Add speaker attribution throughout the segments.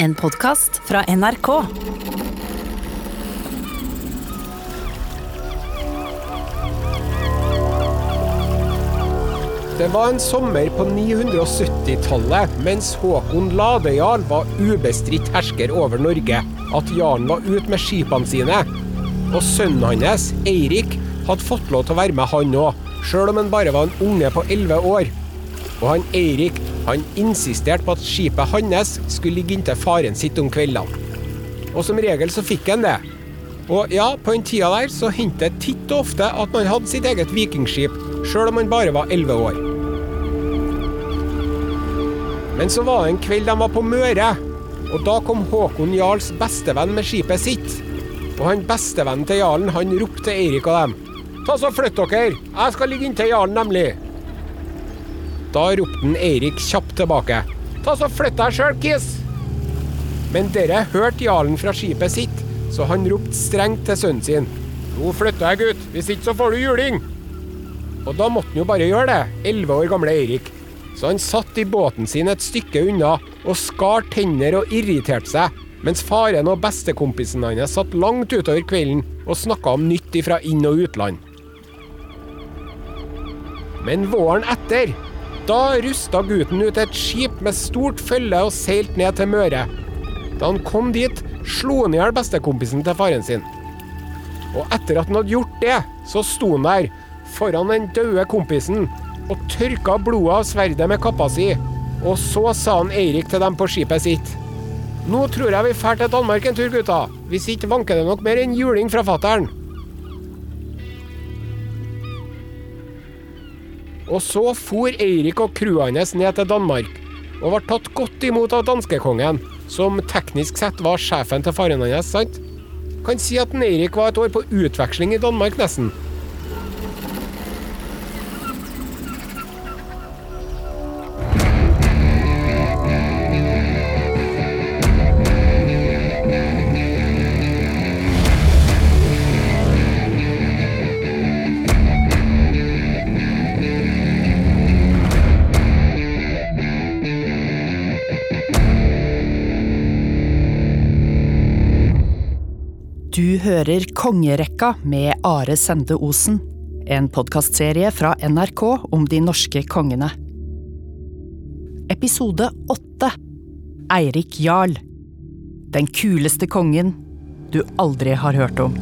Speaker 1: En podkast fra NRK.
Speaker 2: Det var en sommer på 970-tallet, mens Håkon Ladejarl var ubestridt hersker over Norge, at jarlen var ute med skipene sine. Og sønnen hans, Eirik, hadde fått lov til å være med han òg, sjøl om han bare var en unge på elleve år. Og han Eirik han insisterte på at skipet hans skulle ligge inntil faren sitt om kveldene. Og som regel så fikk han det. Og ja, på den tida der så hendte det titt og ofte at man hadde sitt eget vikingskip, sjøl om man bare var elleve år. Men så var det en kveld de var på Møre, og da kom Håkon Jarls bestevenn med skipet sitt. Og han bestevennen til jarlen han ropte Eirik og dem. Ta så Flytt dere! Jeg skal ligge inntil jarlen, nemlig. Da ropte han Eirik kjapt tilbake. Ta så Flytt deg sjøl, Kis! Men dere hørte jarlen fra skipet sitt, så han ropte strengt til sønnen sin. Nå flytter jeg, gutt. Hvis ikke så får du juling. Og da måtte han jo bare gjøre det, elleve år gamle Eirik. Så han satt i båten sin et stykke unna og skar tenner og irriterte seg, mens faren og bestekompisen hans satt langt utover kvelden og snakka om nytt ifra inn- og utland. Men våren etter, da rusta gutten ut et skip med stort følge og seilte ned til Møre. Da han kom dit, slo han i hjel bestekompisen til faren sin. Og etter at han hadde gjort det, så sto han der foran den døde kompisen og tørka blodet av sverdet med kappa si. Og så sa han Eirik til dem på skipet sitt. Nå tror jeg vi drar til Danmark en tur, gutta. Hvis ikke vanker det nok mer enn juling fra fattern. Og så for Eirik og crewet hans ned til Danmark, og ble tatt godt imot av danskekongen, som teknisk sett var sjefen til faren hans, sant? Kan si at Eirik var et år på utveksling i Danmark, nesten.
Speaker 1: Hører Kongerekka med Are Sende Osen. En podkastserie fra NRK om de norske kongene. Episode åtte Eirik Jarl. Den kuleste kongen du aldri har hørt om.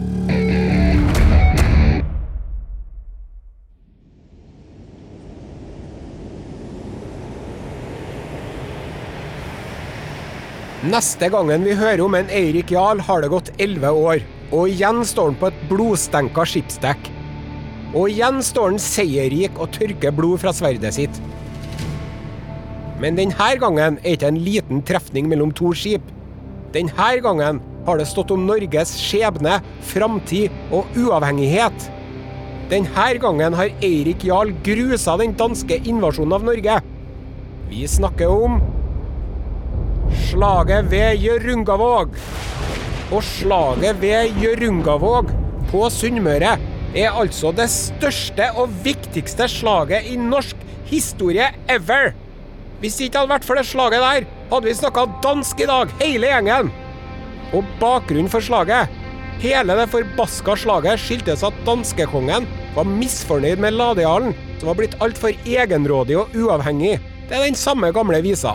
Speaker 2: Neste gangen vi hører om en Eirik Jarl, har det gått elleve år. Og igjen står han på et blodstenka skipsdekk. Og igjen står han seierrik og tørker blod fra sverdet sitt. Men denne gangen er ikke en liten trefning mellom to skip. Denne gangen har det stått om Norges skjebne, framtid og uavhengighet. Denne gangen har Eirik Jarl grusa den danske invasjonen av Norge. Vi snakker om Slaget ved Hjørungavåg. Og slaget ved Hjørungavåg på Sunnmøre er altså det største og viktigste slaget i norsk historie ever. Hvis det ikke hadde vært for det slaget der, hadde vi snakka dansk i dag, hele gjengen. Og bakgrunnen for slaget Hele det forbaska slaget skyldtes at danskekongen var misfornøyd med Ladejarlen, som var blitt altfor egenrådig og uavhengig. Det er den samme gamle visa.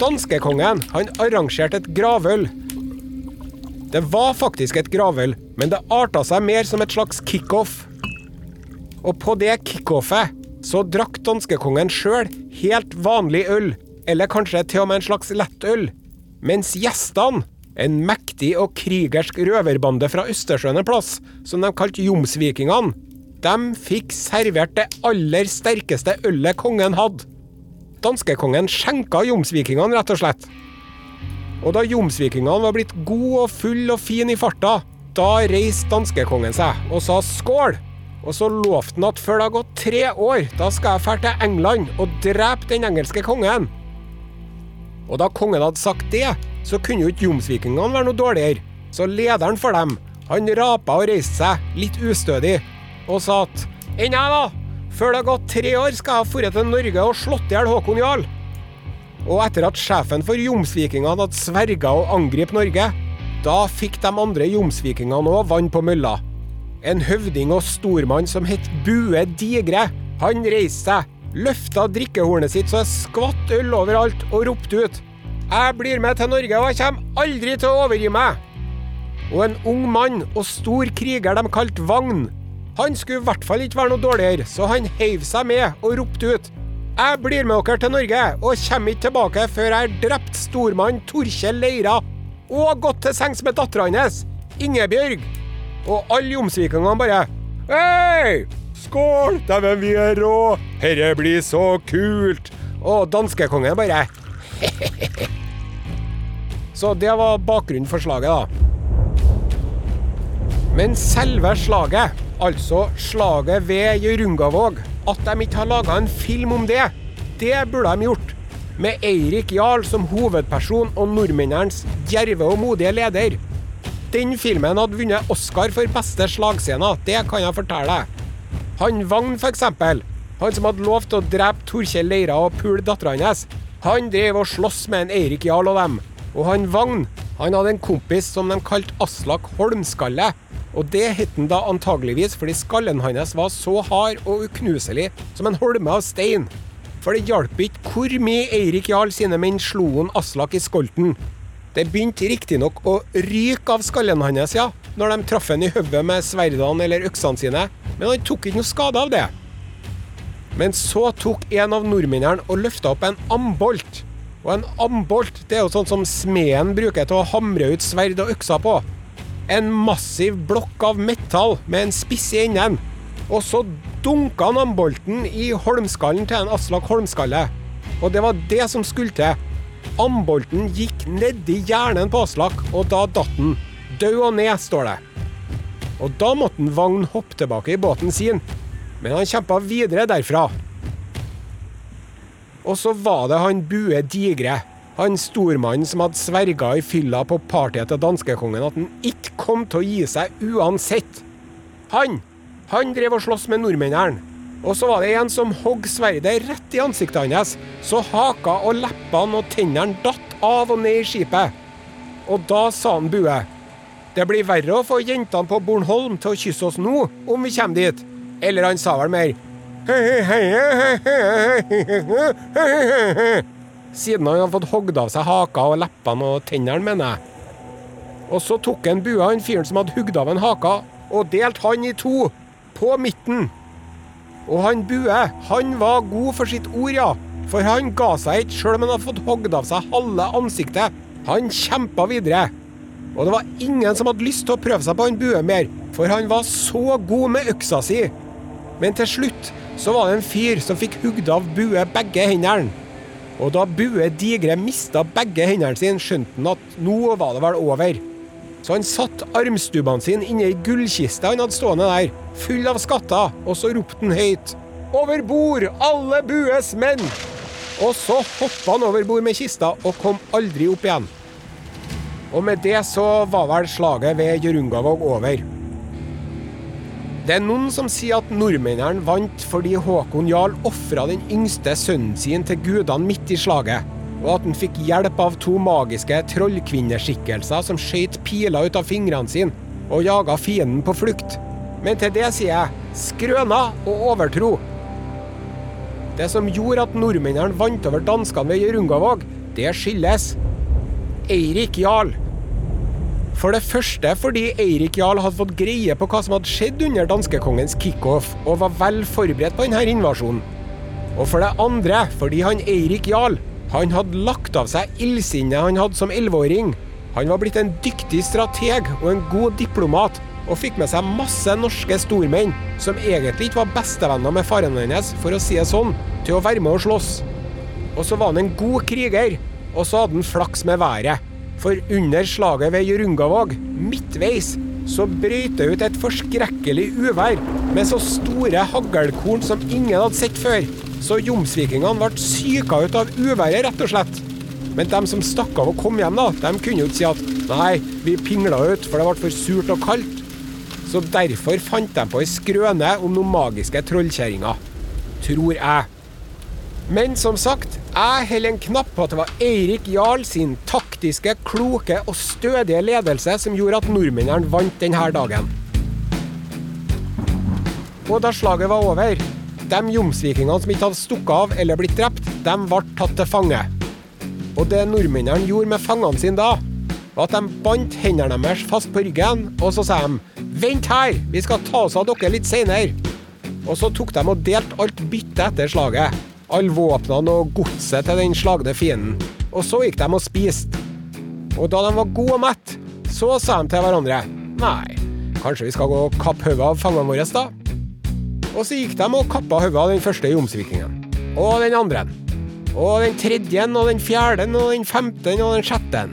Speaker 2: Danskekongen han arrangerte et gravøl. Det var faktisk et gravøl, men det arta seg mer som et slags kickoff. Og på det kickoffet så drakk danskekongen sjøl helt vanlig øl, eller kanskje til og med en slags lettøl, mens gjestene, en mektig og krigersk røverbande fra Østersjøen en plass, som de kalte Jomsvikingene, de fikk servert det aller sterkeste ølet kongen hadde. Danskekongen skjenka jomsvikingene, rett og slett. Og da jomsvikingene var blitt gode og full og fin i farta, da reiste danskekongen seg og sa skål. Og så lovte han at før det har gått tre år, da skal jeg dra til England og drepe den engelske kongen. Og da kongen hadde sagt det, så kunne jo ikke jomsvikingene være noe dårligere. Så lederen for dem, han rapa og reiste seg, litt ustødig, og sa at enn jeg, da? Før det har gått tre år, skal jeg ha dratt til Norge og slått i hjel Håkon Jarl. Og etter at sjefen for jomsvikingene hadde sverga å angripe Norge, da fikk de andre jomsvikingene òg vann på mølla. En høvding og stormann som het Bue Digre, han reiste seg, løfta drikkehornet sitt så det skvatt øl overalt, og ropte ut Jeg blir med til Norge, og jeg kommer aldri til å overgi meg. Og en ung mann og stor kriger de kalte Vagn, han skulle i hvert fall ikke være noe dårligere, så han heiv seg med og ropte ut Jeg blir med dere til Norge, og kommer ikke tilbake før jeg har drept stormann Torkjell Leira og gått til sengs med dattera hans, Ingebjørg. Og alle jomsvikingene bare Hei! Skål! Dæven, vi er rå! Herre blir så kult! Og danskekongen bare Så det var bakgrunnen for slaget, da. Men selve slaget, altså slaget ved Hjørungavåg, at de ikke har laga en film om det, det burde de gjort. Med Eirik Jarl som hovedperson og nordmennenes djerve og modige leder. Den filmen hadde vunnet Oscar for beste slagscene, det kan jeg fortelle deg. Han Vagn, f.eks., han som hadde lovt å drepe Torkjell Leira og pule dattera hans, han drev og sloss med en Eirik Jarl og dem. Og han Vagn, han hadde en kompis som de kalte Aslak Holmskalle. Og det het han da antageligvis fordi skallen hans var så hard og uknuselig som en holme av stein. For det hjalp ikke hvor mye Eirik Jarl sine menn slo han Aslak i skolten. Det begynte riktignok å ryke av skallen hans, ja, når de traff han i hodet med sverdene eller øksene sine, men han tok ikke noe skade av det. Men så tok en av nordmennene og løfta opp en ambolt. Og en ambolt det er jo sånn som smeden bruker til å hamre ut sverd og økser på. En massiv blokk av metall med en spiss i enden. Og så dunka han ambolten i holmskallen til en Aslak Holmskalle. Og det var det som skulle til. Ambolten gikk nedi hjernen på Aslak, og da datt han. Død og ned, står det. Og da måtte Vagn hoppe tilbake i båten sin, men han kjempa videre derfra. Og så var det han Bue Digre, han stormannen som hadde sverga i fylla på partyet til danskekongen at han ikke kom til å gi seg uansett. Han han drev og sloss med nordmennene. Og så var det en som hogg sverdet rett i ansiktet hans, så haka og leppene og tennene datt av og ned i skipet. Og da sa han Bue det blir verre å få jentene på Bornholm til å kysse oss nå, om vi kommer dit. Eller han sa vel mer Siden han hadde fått hogd av seg haka og leppene og tennene, mener jeg. Og så tok han Bue, han fyren som hadde hugd av en haka, og delte han i to, på midten. Og han Bue, han var god for sitt ord, ja. For han ga seg ikke sjøl om han hadde fått hogd av seg halve ansiktet. Han kjempa videre. Og det var ingen som hadde lyst til å prøve seg på han Bue mer, for han var så god med øksa si. Men til slutt så var det en fyr som fikk hugd av Bue begge hendene. Og da Bue Digre mista begge hendene sine, skjønte han at nå var det vel over. Så han satte armstubbene sine inni ei gullkiste han hadde stående der, full av skatter, og så ropte han høyt Over bord, alle Bues menn! Og så hoppa han over bord med kista og kom aldri opp igjen. Og med det så var vel slaget ved Hjørungavåg over. Det er noen som sier at nordmennene vant fordi Håkon Jarl ofra den yngste sønnen sin til gudene midt i slaget, og at han fikk hjelp av to magiske trollkvinneskikkelser som skjøt piler ut av fingrene sine og jaga fienden på flukt. Men til det sier jeg skrøna og overtro. Det som gjorde at nordmennene vant over danskene ved Jørungavåg, det skyldes Eirik Jarl. For det første fordi Eirik Jarl hadde fått greie på hva som hadde skjedd under danskekongens kickoff, og var vel forberedt på denne invasjonen. Og for det andre fordi han Eirik Jarl han hadde lagt av seg illsinnet han hadde som elleveåring. Han var blitt en dyktig strateg og en god diplomat, og fikk med seg masse norske stormenn som egentlig ikke var bestevenner med faren hans, for å si det sånn, til å være med og slåss. Og så var han en god kriger, og så hadde han flaks med været. For under slaget ved Jørungavåg, midtveis, så brøt det ut et forskrekkelig uvær med så store haglkorn som ingen hadde sett før. Så jomsvikingene ble syka ut av uværet, rett og slett. Men de som stakk av og kom hjem, da, de kunne jo ikke si at nei, vi pingla ut, for det ble for surt og kaldt. Så derfor fant de på ei skrøne om noen magiske trollkjerringer. tror jeg. Men som sagt, jeg holder en knapp på at det var Eirik Jarl sin taktiske, kloke og stødige ledelse som gjorde at nordmennene vant denne dagen. Og da slaget var over, de jomsvikingene som ikke hadde stukket av eller blitt drept, de ble tatt til fange. Og det nordmennene gjorde med fangene sine da, var at de bandt hendene deres fast på ryggen, og så sa de Vent her, vi skal ta oss av dere litt seinere. Og så tok de og delte alt byttet etter slaget. Alle våpnene og godset til den slagne fienden. Og så gikk de og spiste. Og da de var gode og mette, så sa de til hverandre Nei, kanskje vi skal gå og kappe hodet av fangene våre, da? Og så gikk de og kappa hodet av den første jomsvikingen. Og den andre. Og den tredje, og den fjerde, og den femte, og den sjette.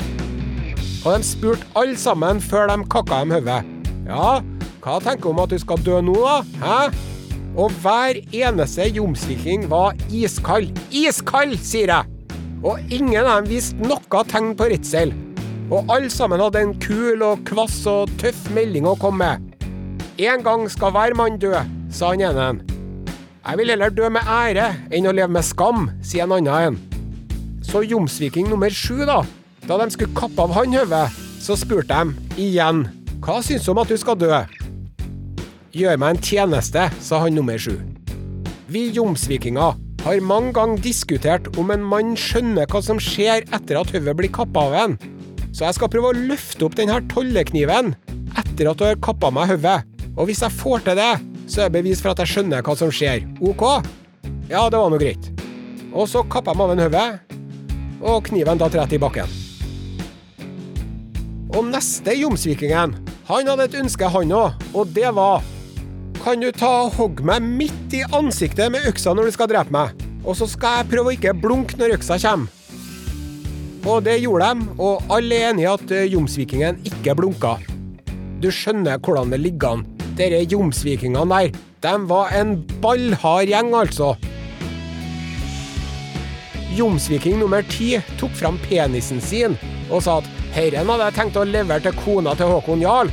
Speaker 2: Og de spurte alle sammen før de kakka dem hodet. Ja, hva tenker du om at du skal dø nå, da? Hæ? Og hver eneste jomsviking var iskald. Iskald, sier jeg! Og ingen av dem viste noe tegn på redsel. Og alle sammen hadde en kul og kvass og tøff melding å komme med. En gang skal hver mann dø, sa han ene. Jeg vil heller dø med ære enn å leve med skam, sier en annen en. Så jomsviking nummer sju, da. Da de skulle kappe av han hodet, så spurte de igjen hva syns du om at du skal dø? Gjør meg en tjeneste, sa han nummer sju. Vi jomsvikinger har mange ganger diskutert om en mann skjønner hva som skjer etter at hodet blir kappa av en. Så jeg skal prøve å løfte opp denne tollekniven etter at du har kappa meg hodet. Og hvis jeg får til det, så er det bevis for at jeg skjønner hva som skjer. OK? Ja, det var nå greit. Og så kappa jeg meg av en hodet, og kniven datt rett i bakken. Og neste jomsvikingen, han hadde et ønske, han òg, og det var Kan du ta og hogge meg midt i ansiktet med øksa når du skal drepe meg? Og så skal jeg prøve å ikke blunke når øksa kommer. Og det gjorde de, og alle er enige i at eh, jomsvikingen ikke blunka. Du skjønner hvordan det ligger an. Dere jomsvikingene der, de var en ballhard gjeng, altså. Jomsviking nummer ti tok fram penisen sin og sa at herren hadde jeg tenkt å levere til kona til Håkon Jarl.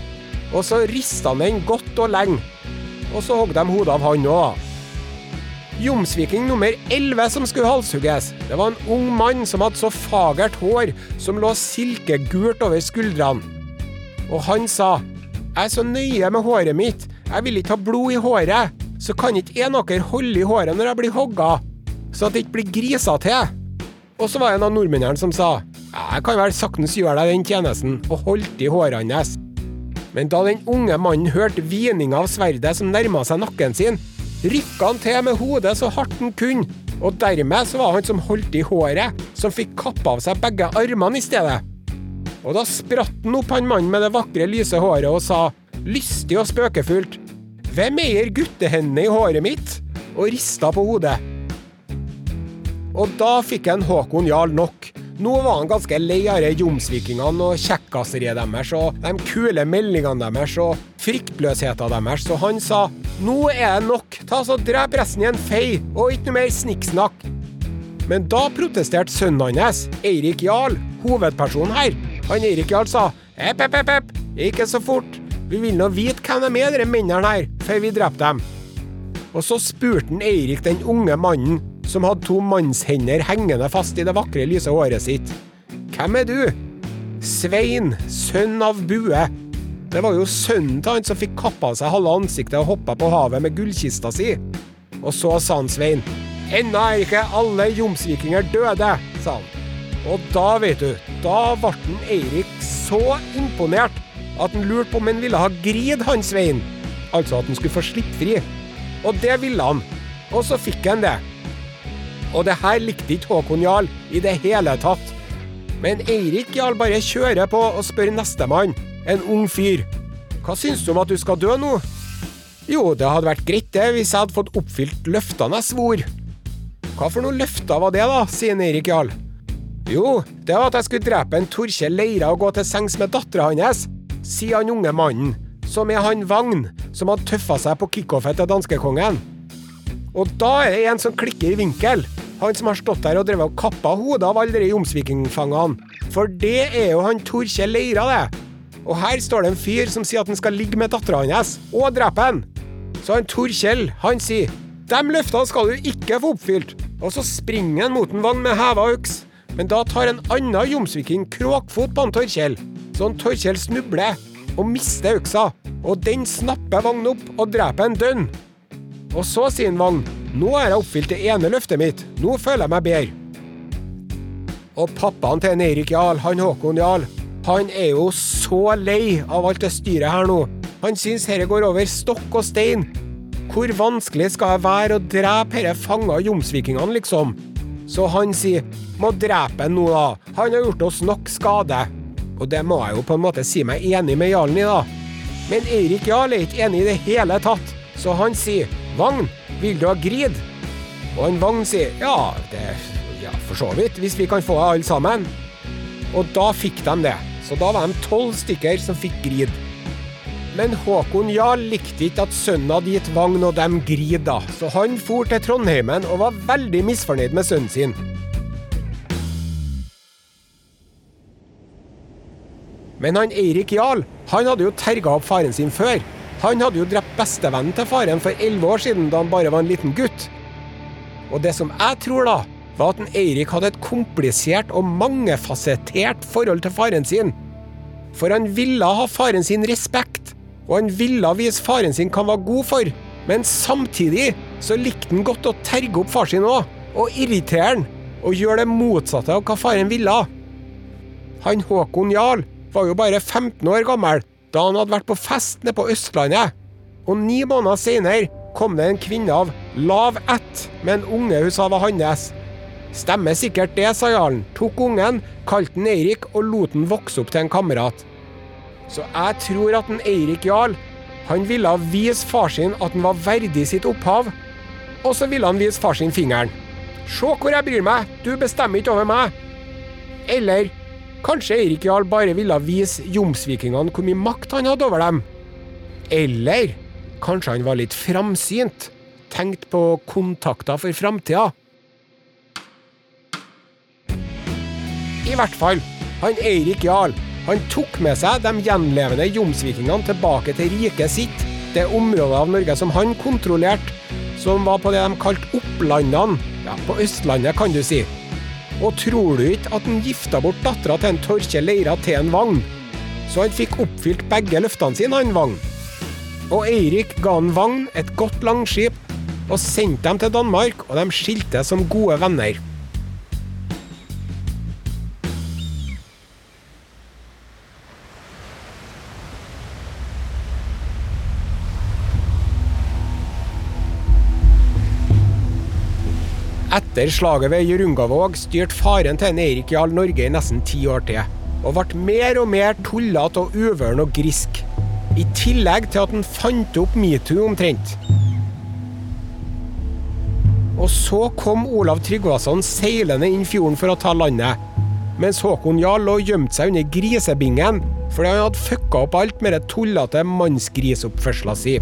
Speaker 2: Og så rista han den godt og lenge. Og så hogg de hodet av han òg. Jomsviking nummer 11 som skulle halshugges, det var en ung mann som hadde så fagert hår som lå silkegult over skuldrene. Og han sa, jeg er så nøye med håret mitt, jeg vil ikke ha blod i håret, så kan ikke en av dere holde i håret når jeg blir hogga, så at det ikke blir grisa til. Og så var det en av nordmennene som sa, jeg kan vel saktens gjøre deg den tjenesten, og holdt i håret hans. Men da den unge mannen hørte hvininga av sverdet som nærma seg nakken sin, rykka han til med hodet så hardt han kunne, og dermed så var han som holdt i håret, som fikk kappa av seg begge armene i stedet. Og da spratt han opp han mannen med det vakre, lyse håret og sa, lystig og spøkefullt, hvem eier guttehendene i håret mitt? og rista på hodet. Og da fikk en Håkon Jarl nok. Nå var han ganske lei av jomsvikingene og kjekkaseriet deres og de kule meldingene deres og fryktløsheten deres, så han sa nå er det nok, ta så drep resten i en fei, og ikke noe mer snikksnakk. Men da protesterte sønnen hans, Eirik Jarl, hovedpersonen her. Han Eirik Jarl sa epp, epp, epp, epp, ikke så fort, vi vil nå vite hvem de er, de mennene her, før vi dreper dem. Og så spurte han Eirik den unge mannen som hadde to mannshender hengende fast i det vakre, lyse håret sitt. Hvem er du? Svein, sønn av Bue. Det var jo sønnen til han som fikk kappa seg halve ansiktet og hoppa på havet med gullkista si. Og så sa han Svein. Ennå er ikke alle jomsvikinger døde, sa han. Og da, vet du, da ble han Eirik så imponert at han lurte på om han ville ha grid han Svein. Altså at han skulle få slippe fri. Og det ville han. Og så fikk han det. Og det her likte ikke Håkon Jarl i det hele tatt. Men Eirik Jarl bare kjører på og spør nestemann, en ung fyr. Hva syns du om at du skal dø nå? Jo, det hadde vært greit det, hvis jeg hadde fått oppfylt løftene jeg svor. Hva for noen løfter var det, da, sier Eirik Jarl. Jo, det var at jeg skulle drepe en Torkjell Leira og gå til sengs med dattera hans, sier han unge mannen, som er han Vagn, som hadde tøffa seg på kickoffet til danskekongen. Og da er det en som klikker i vinkel. Han som har stått der og drevet og kappa hodet av alle de jomsvikingfangene. For det er jo han Torkjell Leira, det. Og her står det en fyr som sier at han skal ligge med dattera hans, og drepe han. Så han Torkjell, han sier De løftene skal du ikke få oppfylt. Og så springer han mot en Vagn med heva øks. Men da tar en annen jomsviking kråkfot på han Torkjell, så han Torkjell snubler og mister øksa. Og den snapper vognen opp og dreper en dønn. Og så sier en nå har jeg oppfylt det ene løftet mitt, nå føler jeg meg bedre. Og pappaen til Eirik Jarl, han Håkon Jarl, han er jo så lei av alt det styret her nå. Han syns dette går over stokk og stein. Hvor vanskelig skal det være å drepe disse fanga jomsvikingene, liksom? Så han sier må drepe han nå, da. Han har gjort oss nok skade. Og det må jeg jo på en måte si meg enig med jarlen i, da. Men Eirik Jarl er ikke enig i det hele tatt, så han sier Vagn, vil du ha grid? Og en Vagn sier ja, det ja, for så vidt, hvis vi kan få alle sammen. Og da fikk de det. Så da var de tolv stykker som fikk grid. Men Håkon Jarl likte ikke at sønnen hadde gitt Vagn og dem grid, da, så han for til Trondheimen og var veldig misfornøyd med sønnen sin. Men han Eirik Jarl han hadde jo terga opp faren sin før. Han hadde jo drept bestevennen til faren for elleve år siden, da han bare var en liten gutt. Og det som jeg tror, da, var at en Eirik hadde et komplisert og mangefasettert forhold til faren sin. For han ville ha faren sin respekt, og han ville vise faren sin hva han var god for. Men samtidig så likte han godt å terge opp far sin òg, og irritere han, og gjøre det motsatte av hva faren ville. Han Håkon Jarl var jo bare 15 år gammel da han hadde vært på fest nede på Østlandet. Og ni måneder senere kom det en kvinne av lav ett med en unge hun sa var hans. Stemmer sikkert det, sa jarlen, tok ungen, kalte den Eirik og lot den vokse opp til en kamerat. Så jeg tror at en Eirik Jarl han ville vise far sin at han var verdig sitt opphav, og så ville han vise far sin fingeren. Se hvor jeg bryr meg, du bestemmer ikke over meg. Eller kanskje Eirik Jarl bare ville vise jomsvikingene hvor mye makt han hadde over dem. Eller kanskje han var litt framsynt, tenkt på kontakter for framtida. I hvert fall, han Eirik Jarl han tok med seg de gjenlevende jomsvikingene tilbake til riket sitt, det området av Norge som han kontrollerte, som var på det de kalte Opplandene, ja, på Østlandet, kan du si. Og tror du ikke at han gifta bort dattera til en Torkjell Leira til en Vagn? Så han fikk oppfylt begge løftene sine, han Vagn. Og Eirik ga han Vagn et godt langskip, og sendte dem til Danmark, og de skilte som gode venner. Etter slaget ved Jørungavåg styrte faren til en Eirik Jarl Norge i nesten ti år til, og ble mer og mer tullete og uvøren og grisk. I tillegg til at han fant opp metoo omtrent. Og så kom Olav Tryggvason seilende inn fjorden for å ta landet, mens Håkon Jarl lå og gjemte seg under grisebingen fordi han hadde fucka opp alt med den tullete mannsgrisoppførselen si.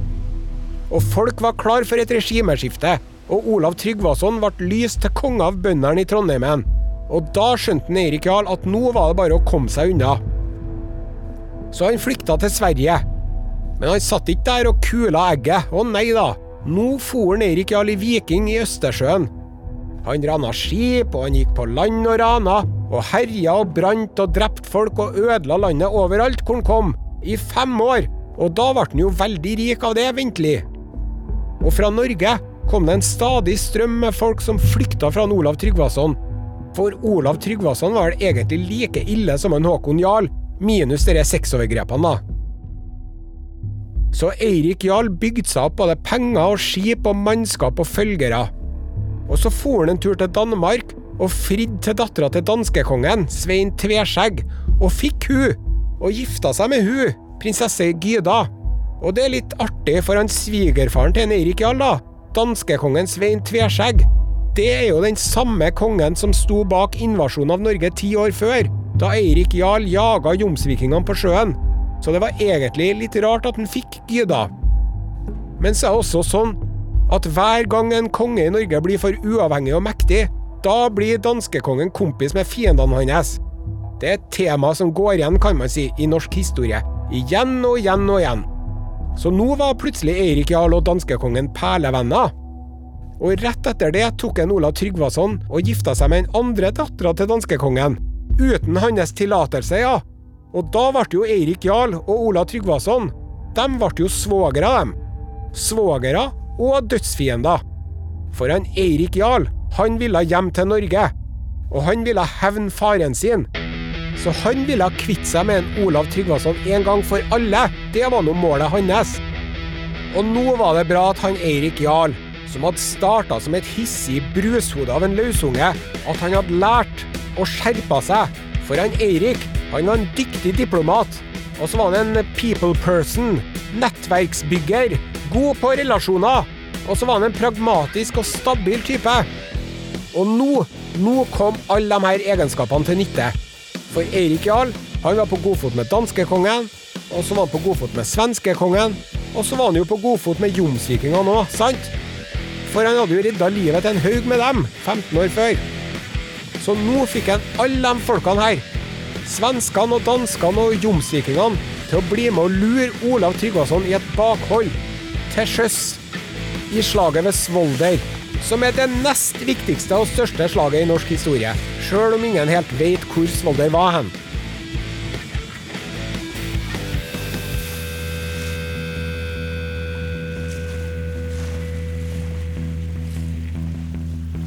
Speaker 2: Og folk var klar for et regimeskifte, og Olav Tryggvason ble lyst til konge av bøndene i Trondheimen. Og da skjønte Eirik Jarl at nå var det bare å komme seg unna. Så han flykta til Sverige. Men han satt ikke der og kula egget. Å nei da, nå for Eirik Jarl i Viking i Østersjøen. Han rana skip, og han gikk på land og rana, og herja og brant og drepte folk og ødela landet overalt hvor han kom. I fem år. Og da ble han jo veldig rik av det, ventelig. Og fra Norge kom det en stadig strøm med folk som flykta fra Olav Tryggvason. For Olav Tryggvason var vel egentlig like ille som en Håkon Jarl, minus de sexovergrepene, da. Så Eirik Jarl bygde seg opp både penger og skip og mannskap og følgere. Og så for han en tur til Danmark og fridde til dattera til danskekongen, Svein Tveskjegg, og fikk hun, og gifta seg med hun, prinsesse Gyda. Og det er litt artig for han svigerfaren til en Eirik Jarl, da danskekongen Svein Tveskjegg. Det er jo den samme kongen som sto bak invasjonen av Norge ti år før, da Eirik Jarl jaga jomsvikingene på sjøen. Så det var egentlig litt rart at han fikk Gyda. Men så er det også sånn at hver gang en konge i Norge blir for uavhengig og mektig, da blir danskekongen kompis med fiendene hans. Det er et tema som går igjen, kan man si, i norsk historie. Igjen og igjen og igjen. Så nå var plutselig Eirik Jarl og danskekongen perlevenner. Og rett etter det tok en Olav Tryggvason og gifta seg med den andre dattera til danskekongen. Uten hans tillatelse, ja. Og da ble jo Eirik Jarl og Olav Tryggvason De ble jo svogere, dem. Svogere og dødsfiender. For han Eirik Jarl, han ville hjem til Norge. Og han ville hevne faren sin. Så han ville kvitte seg med en Olav Tryggvason en gang for alle. Det var nå målet hans. Og nå var det bra at han Eirik Jarl, som hadde starta som et hissig brushode av en løsunge, at han hadde lært og skjerpa seg. For han Eirik, han var en dyktig diplomat. Og så var han en people person, nettverksbygger, god på relasjoner. Og så var han en pragmatisk og stabil type. Og nå, nå kom alle de her egenskapene til nytte. For Eirik Jarl han var på godfot med danskekongen, og så var han på godfot med svenskekongen, og så var han jo på godfot med jomsvikingene òg, sant? For han hadde jo redda livet til en haug med dem 15 år før. Så nå fikk han alle de folkene her, svenskene og danskene og jomsvikingene, til å bli med og lure Olav Tryggvason i et bakhold til sjøs i slaget ved Svolder, som er det nest viktigste og største slaget i norsk historie, sjøl om ingen helt vet hvor Svolder var hen.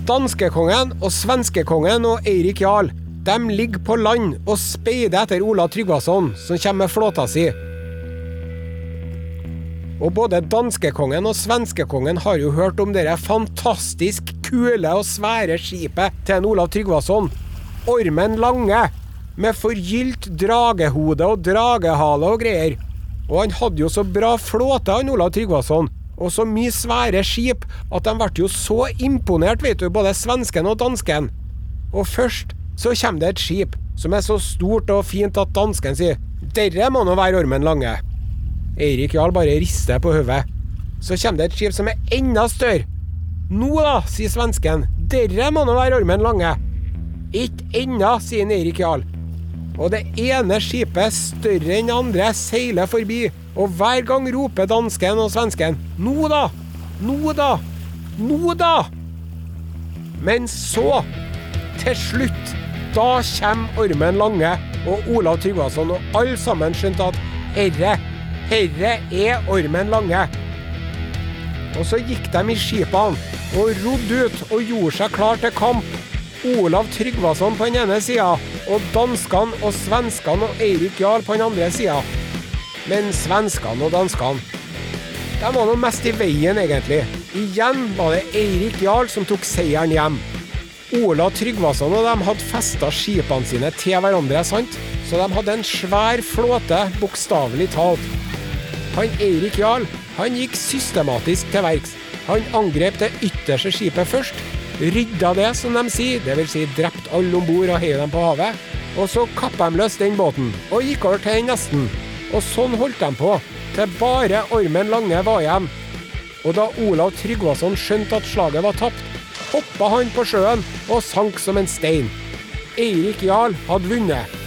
Speaker 2: Danskekongen og svenskekongen og Eirik Jarl de ligger på land og speider etter Ola Tryggvason, som kommer med flåta si. Og både danskekongen og svenskekongen har jo hørt om dette fantastisk kule og svære skipet til en Olav Tryggvason. Ormen Lange, med forgylt dragehode og dragehale og greier. Og han hadde jo så bra flåte, han Olav Tryggvason, og så mye svære skip, at de ble jo så imponert, vet du, både svensken og dansken. Og først så kommer det et skip som er så stort og fint at dansken sier 'Derre må nå være Ormen Lange'. Eirik Jarl bare rister på hodet. Så kommer det et skip som er enda større. 'Nå da', sier svensken. 'Derre må nå være Ormen Lange'. Ikke ennå, sier Eirik Jarl. Og det ene skipet, større enn det andre, seiler forbi. Og hver gang roper dansken og svensken 'Nå da! Nå da! Nå da!' Men så, til slutt, da kommer Ormen Lange og Olav Tryggvason, og alle sammen skjønte at herre, herre er Ormen Lange. Og så gikk de i skipene og rodde ut og gjorde seg klar til kamp. Olav Tryggvason på den ene sida, og danskene og svenskene og Eirik Jarl på den andre sida. Men svenskene og danskene de var nå mest i veien, egentlig. Igjen var det Eirik Jarl som tok seieren hjem. Ola Tryggvason og dem hadde festa skipene sine til hverandre, sant? Så de hadde en svær flåte, bokstavelig talt. Han Eirik Jarl han gikk systematisk til verks. Han angrep det ytterste skipet først, rydda det, som de sier, dvs. Si drept alle om bord og heiv dem på havet. Og så kappa de løs den båten, og gikk over til den nesten. Og sånn holdt de på, til bare Ormen Lange var igjen. Og da Olav Tryggvason skjønte at slaget var tapt, hoppa han på sjøen og sank som en stein. Eirik Jarl hadde vunnet.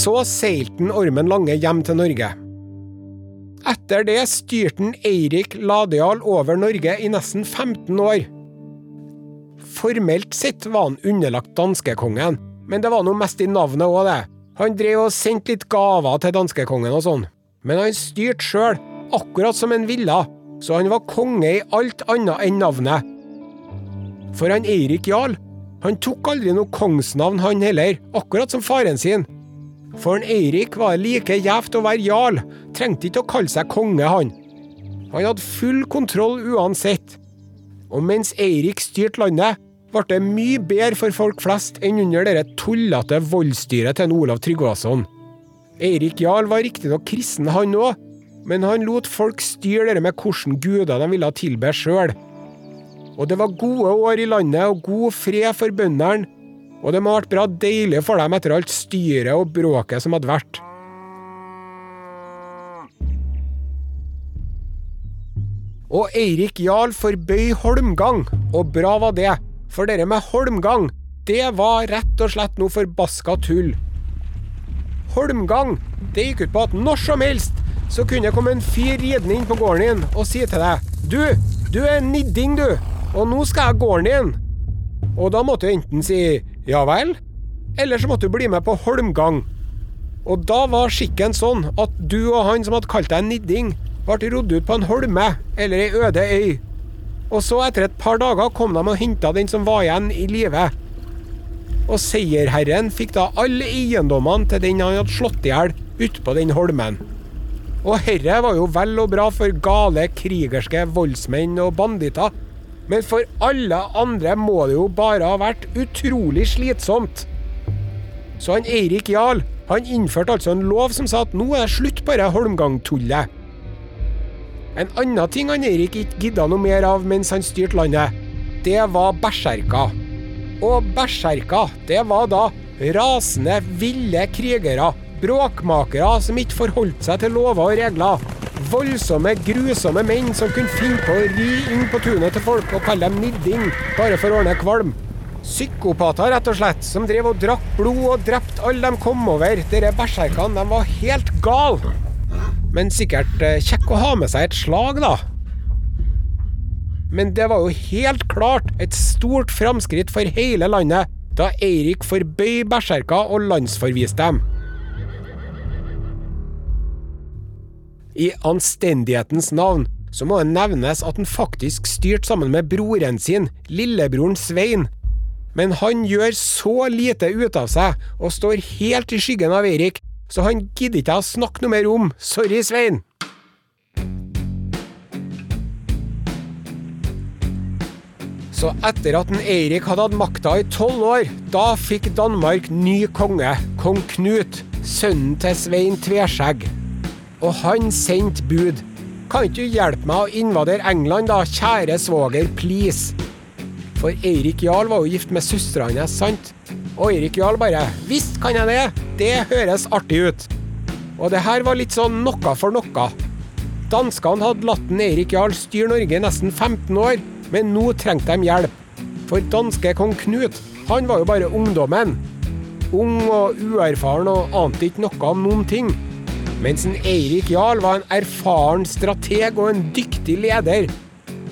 Speaker 2: Så seilte Ormen Lange hjem til Norge. Etter det styrte Eirik Ladeal over Norge i nesten 15 år. Formelt sett var han underlagt danskekongen, men det var noe mest i navnet òg, det. Han drev og sendte litt gaver til danskekongen og sånn. Men han styrte sjøl, akkurat som han ville, så han var konge i alt annet enn navnet. For han Eirik Jarl, han tok aldri noe kongsnavn han heller, akkurat som faren sin. For en Eirik var det like gjevt å være jarl, trengte ikke å kalle seg konge, han. Han hadde full kontroll uansett. Og mens Eirik styrte landet, ble det mye bedre for folk flest enn under det tullete voldsstyret til Olav Tryggvason. Eirik Jarl var riktignok kristen, han òg, men han lot folk styre det med hvilke guder de ville tilbe sjøl. Og det var gode år i landet og god fred for bøndene, og det må ha vært bra deilig for dem etter alt styret og bråket som hadde vært. Og Eirik Jarl forbøy holmgang, og bra var det, For dere med holmgang, det var rett og slett noe forbaska tull. Holmgang, det gikk ut på at når som helst så kunne det komme en fyr ridende inn på gården din og si til deg Du, du er nidding, du, og nå skal jeg gården din. Og da måtte du enten si ja vel, eller så måtte du bli med på holmgang. Og da var skikken sånn at du og han som hadde kalt deg nidding, ble rodd ut på en holme eller ei øde øy. Og så, etter et par dager, kom de og henta den som var igjen i live. Og seierherren fikk da alle eiendommene til den han hadde slått i hjel, utpå den holmen. Og herre var jo vel og bra for gale, krigerske voldsmenn og banditter, men for alle andre må det jo bare ha vært utrolig slitsomt. Så han Eirik Jarl han innførte altså en lov som sa at nå er det slutt på det Holmgang-tullet. En annen ting han Eirik ikke gidda noe mer av mens han styrte landet, det var berserker. Og berserker, det var da rasende, ville krigere, bråkmakere som ikke forholdt seg til lover og regler. Voldsomme, grusomme menn som kunne finne på å ri inn på tunet til folk og kalle dem nidding bare for å ordne kvalm. Psykopater, rett og slett, som drev og drakk blod og drepte alle de kom over. Dere berserkene, de var helt gale. Men sikkert eh, kjekk å ha med seg et slag, da. Men det var jo helt klart et stort framskritt for hele landet da Eirik forbøy berserker og landsforviste dem. I anstendighetens navn så må det nevnes at han faktisk styrte sammen med broren sin, lillebroren Svein. Men han gjør så lite ut av seg, og står helt i skyggen av Eirik, så han gidder ikke å snakke noe mer om. Sorry, Svein. Så etter at en Eirik hadde hatt makta i tolv år, da fikk Danmark ny konge, kong Knut, sønnen til Svein Tveskjegg. Og han sendte bud. Kan ikke du hjelpe meg å invadere England, da, kjære svoger, please? For Eirik Jarl var jo gift med søstera hans, sant? Og Eirik Jarl bare Visst kan jeg det, det høres artig ut. Og det her var litt sånn noe for noe. Danskene hadde latt Eirik Jarl styre Norge nesten 15 år, men nå trengte de hjelp. For danske kong Knut, han var jo bare ungdommen. Ung og uerfaren og ante ikke noe om noen ting. Mens en Eirik Jarl var en erfaren strateg og en dyktig leder.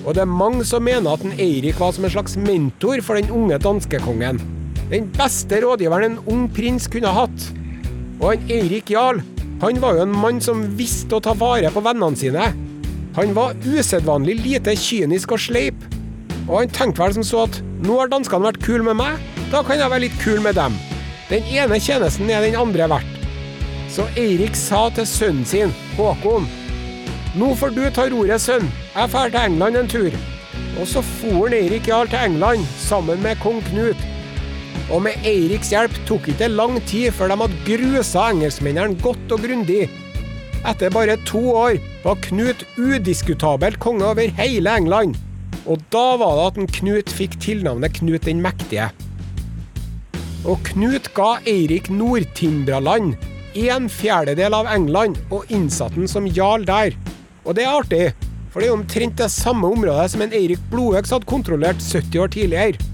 Speaker 2: Og det er mange som mener at en Eirik var som en slags mentor for den unge danskekongen. Den beste rådgiveren en ung prins kunne hatt. Og en Eirik Jarl, han var jo en mann som visste å ta vare på vennene sine. Han var usedvanlig lite kynisk og sleip. Og han tenkte vel som så at nå har danskene vært kule med meg, da kan jeg være litt kul med dem. Den ene tjenesten er den andre verdt. Så Eirik sa til sønnen sin, Håkon, nå får du ta roret, sønn, jeg drar til England en tur. Og så for Eirik Jarl til England sammen med kong Knut. Og med Eiriks hjelp tok ikke lang tid før de hadde grusa engelskmennene godt og grundig. Etter bare to år var Knut udiskutabelt konge over hele England. Og da var det at en Knut fikk tilnavnet Knut den mektige. Og Knut ga Eirik Nordtimbraland, en fjerdedel av England, og innsatte han som jarl der. Og det er artig, for det er omtrent det samme området som en Eirik Blodøks hadde kontrollert 70 år tidligere.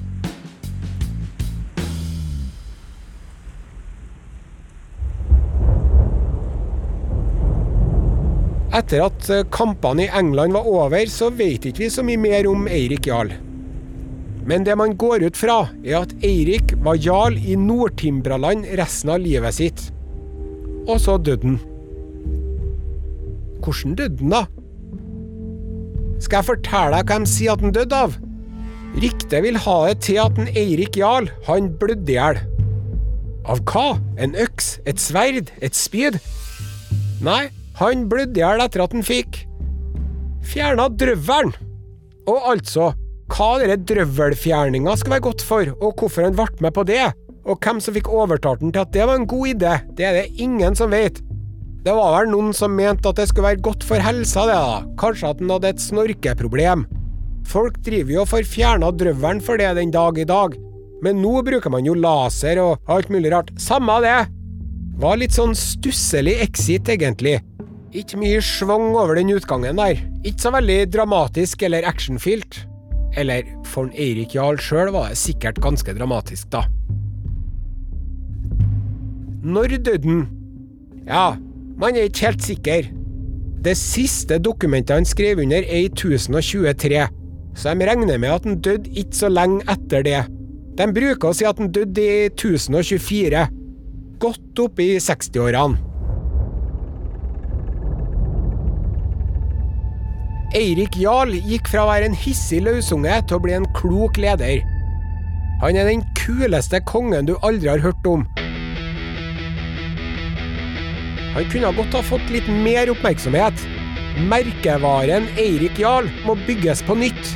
Speaker 2: Etter at eh, kampene i England var over, så vet ikke vi så mye mer om Eirik Jarl. Men det man går ut fra, er at Eirik var jarl i Nordtimbraland resten av livet sitt. Og så døde han. Hvordan døde han, da? Skal jeg fortelle deg hva de sier at han døde av? Ryktet vil ha det til at en Eirik Jarl, han blødde i hjel. Av hva? En øks? Et sverd? Et spyd? Nei, han blødde i hjel etter at han fikk fjerna drøvelen. Og altså, hva denne drøvelfjerninga skal være godt for, og hvorfor han ble med på det, og hvem som fikk overtalt han til at det var en god idé, det er det ingen som vet. Det var vel noen som mente at det skulle være godt for helsa, det da, kanskje at han hadde et snorkeproblem. Folk driver jo og får fjerna drøvelen for det den dag i dag, men nå bruker man jo laser og alt mulig rart. Samme det! Var litt sånn stusselig exit, egentlig. Ikke mye schwung over den utgangen der. Ikke så veldig dramatisk eller actionfylt. Eller for Eirik Jarl sjøl var det sikkert ganske dramatisk, da. Når døde han? Ja, man er ikke helt sikker. Det siste dokumentet han skrev under, er i 1023, så de regner med at han døde ikke så lenge etter det. De bruker å si at han døde i 1024, godt opp i 60-årene. Eirik Jarl gikk fra å være en hissig løsunge til å bli en klok leder. Han er den kuleste kongen du aldri har hørt om. Han kunne godt ha fått litt mer oppmerksomhet. Merkevaren Eirik Jarl må bygges på nytt.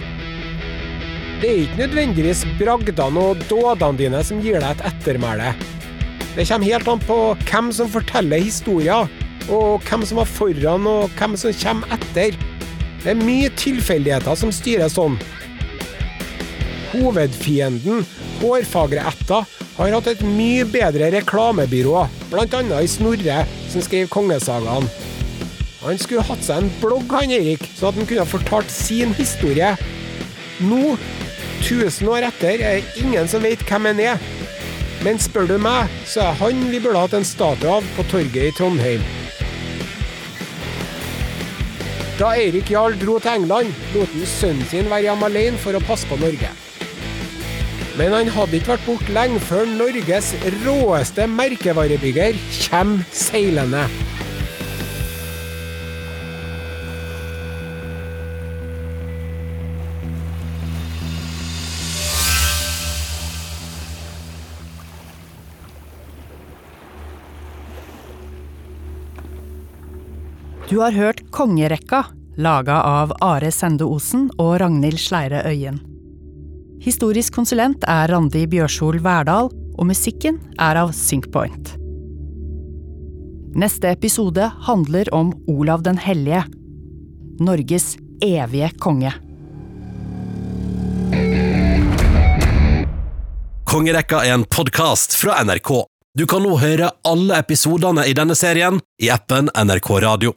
Speaker 2: Det er ikke nødvendigvis bragdene og dådene dine som gir deg et ettermæle. Det kommer helt an på hvem som forteller historier, og hvem som var foran og hvem som kommer etter. Det er mye tilfeldigheter som styrer sånn. Hovedfienden, hårfagre ætta, har hatt et mye bedre reklamebyrå, bl.a. i Snorre, som skrev kongesagaen. Han skulle hatt seg en blogg, han Erik, så at han kunne fortalt sin historie. Nå, 1000 år etter, er det ingen som vet hvem han er. Men spør du meg, så er han vi burde hatt en statue av på torget i Trondheim. Da Eirik Jarl dro til England, lot han sønnen sin være hjemme alene for å passe på Norge. Men han hadde ikke vært borte lenge før Norges råeste merkevarebygger kommer seilende.
Speaker 1: Du har hørt Kongerekka, laga av Are Sende Osen og Ragnhild Sleire Øyen. Historisk konsulent er Randi Bjørsol Verdal, og musikken er av Syncpoint. Neste episode handler om Olav den hellige, Norges evige konge.
Speaker 3: Kongerekka er en podkast fra NRK. Du kan nå høre alle episodene i denne serien i appen NRK Radio.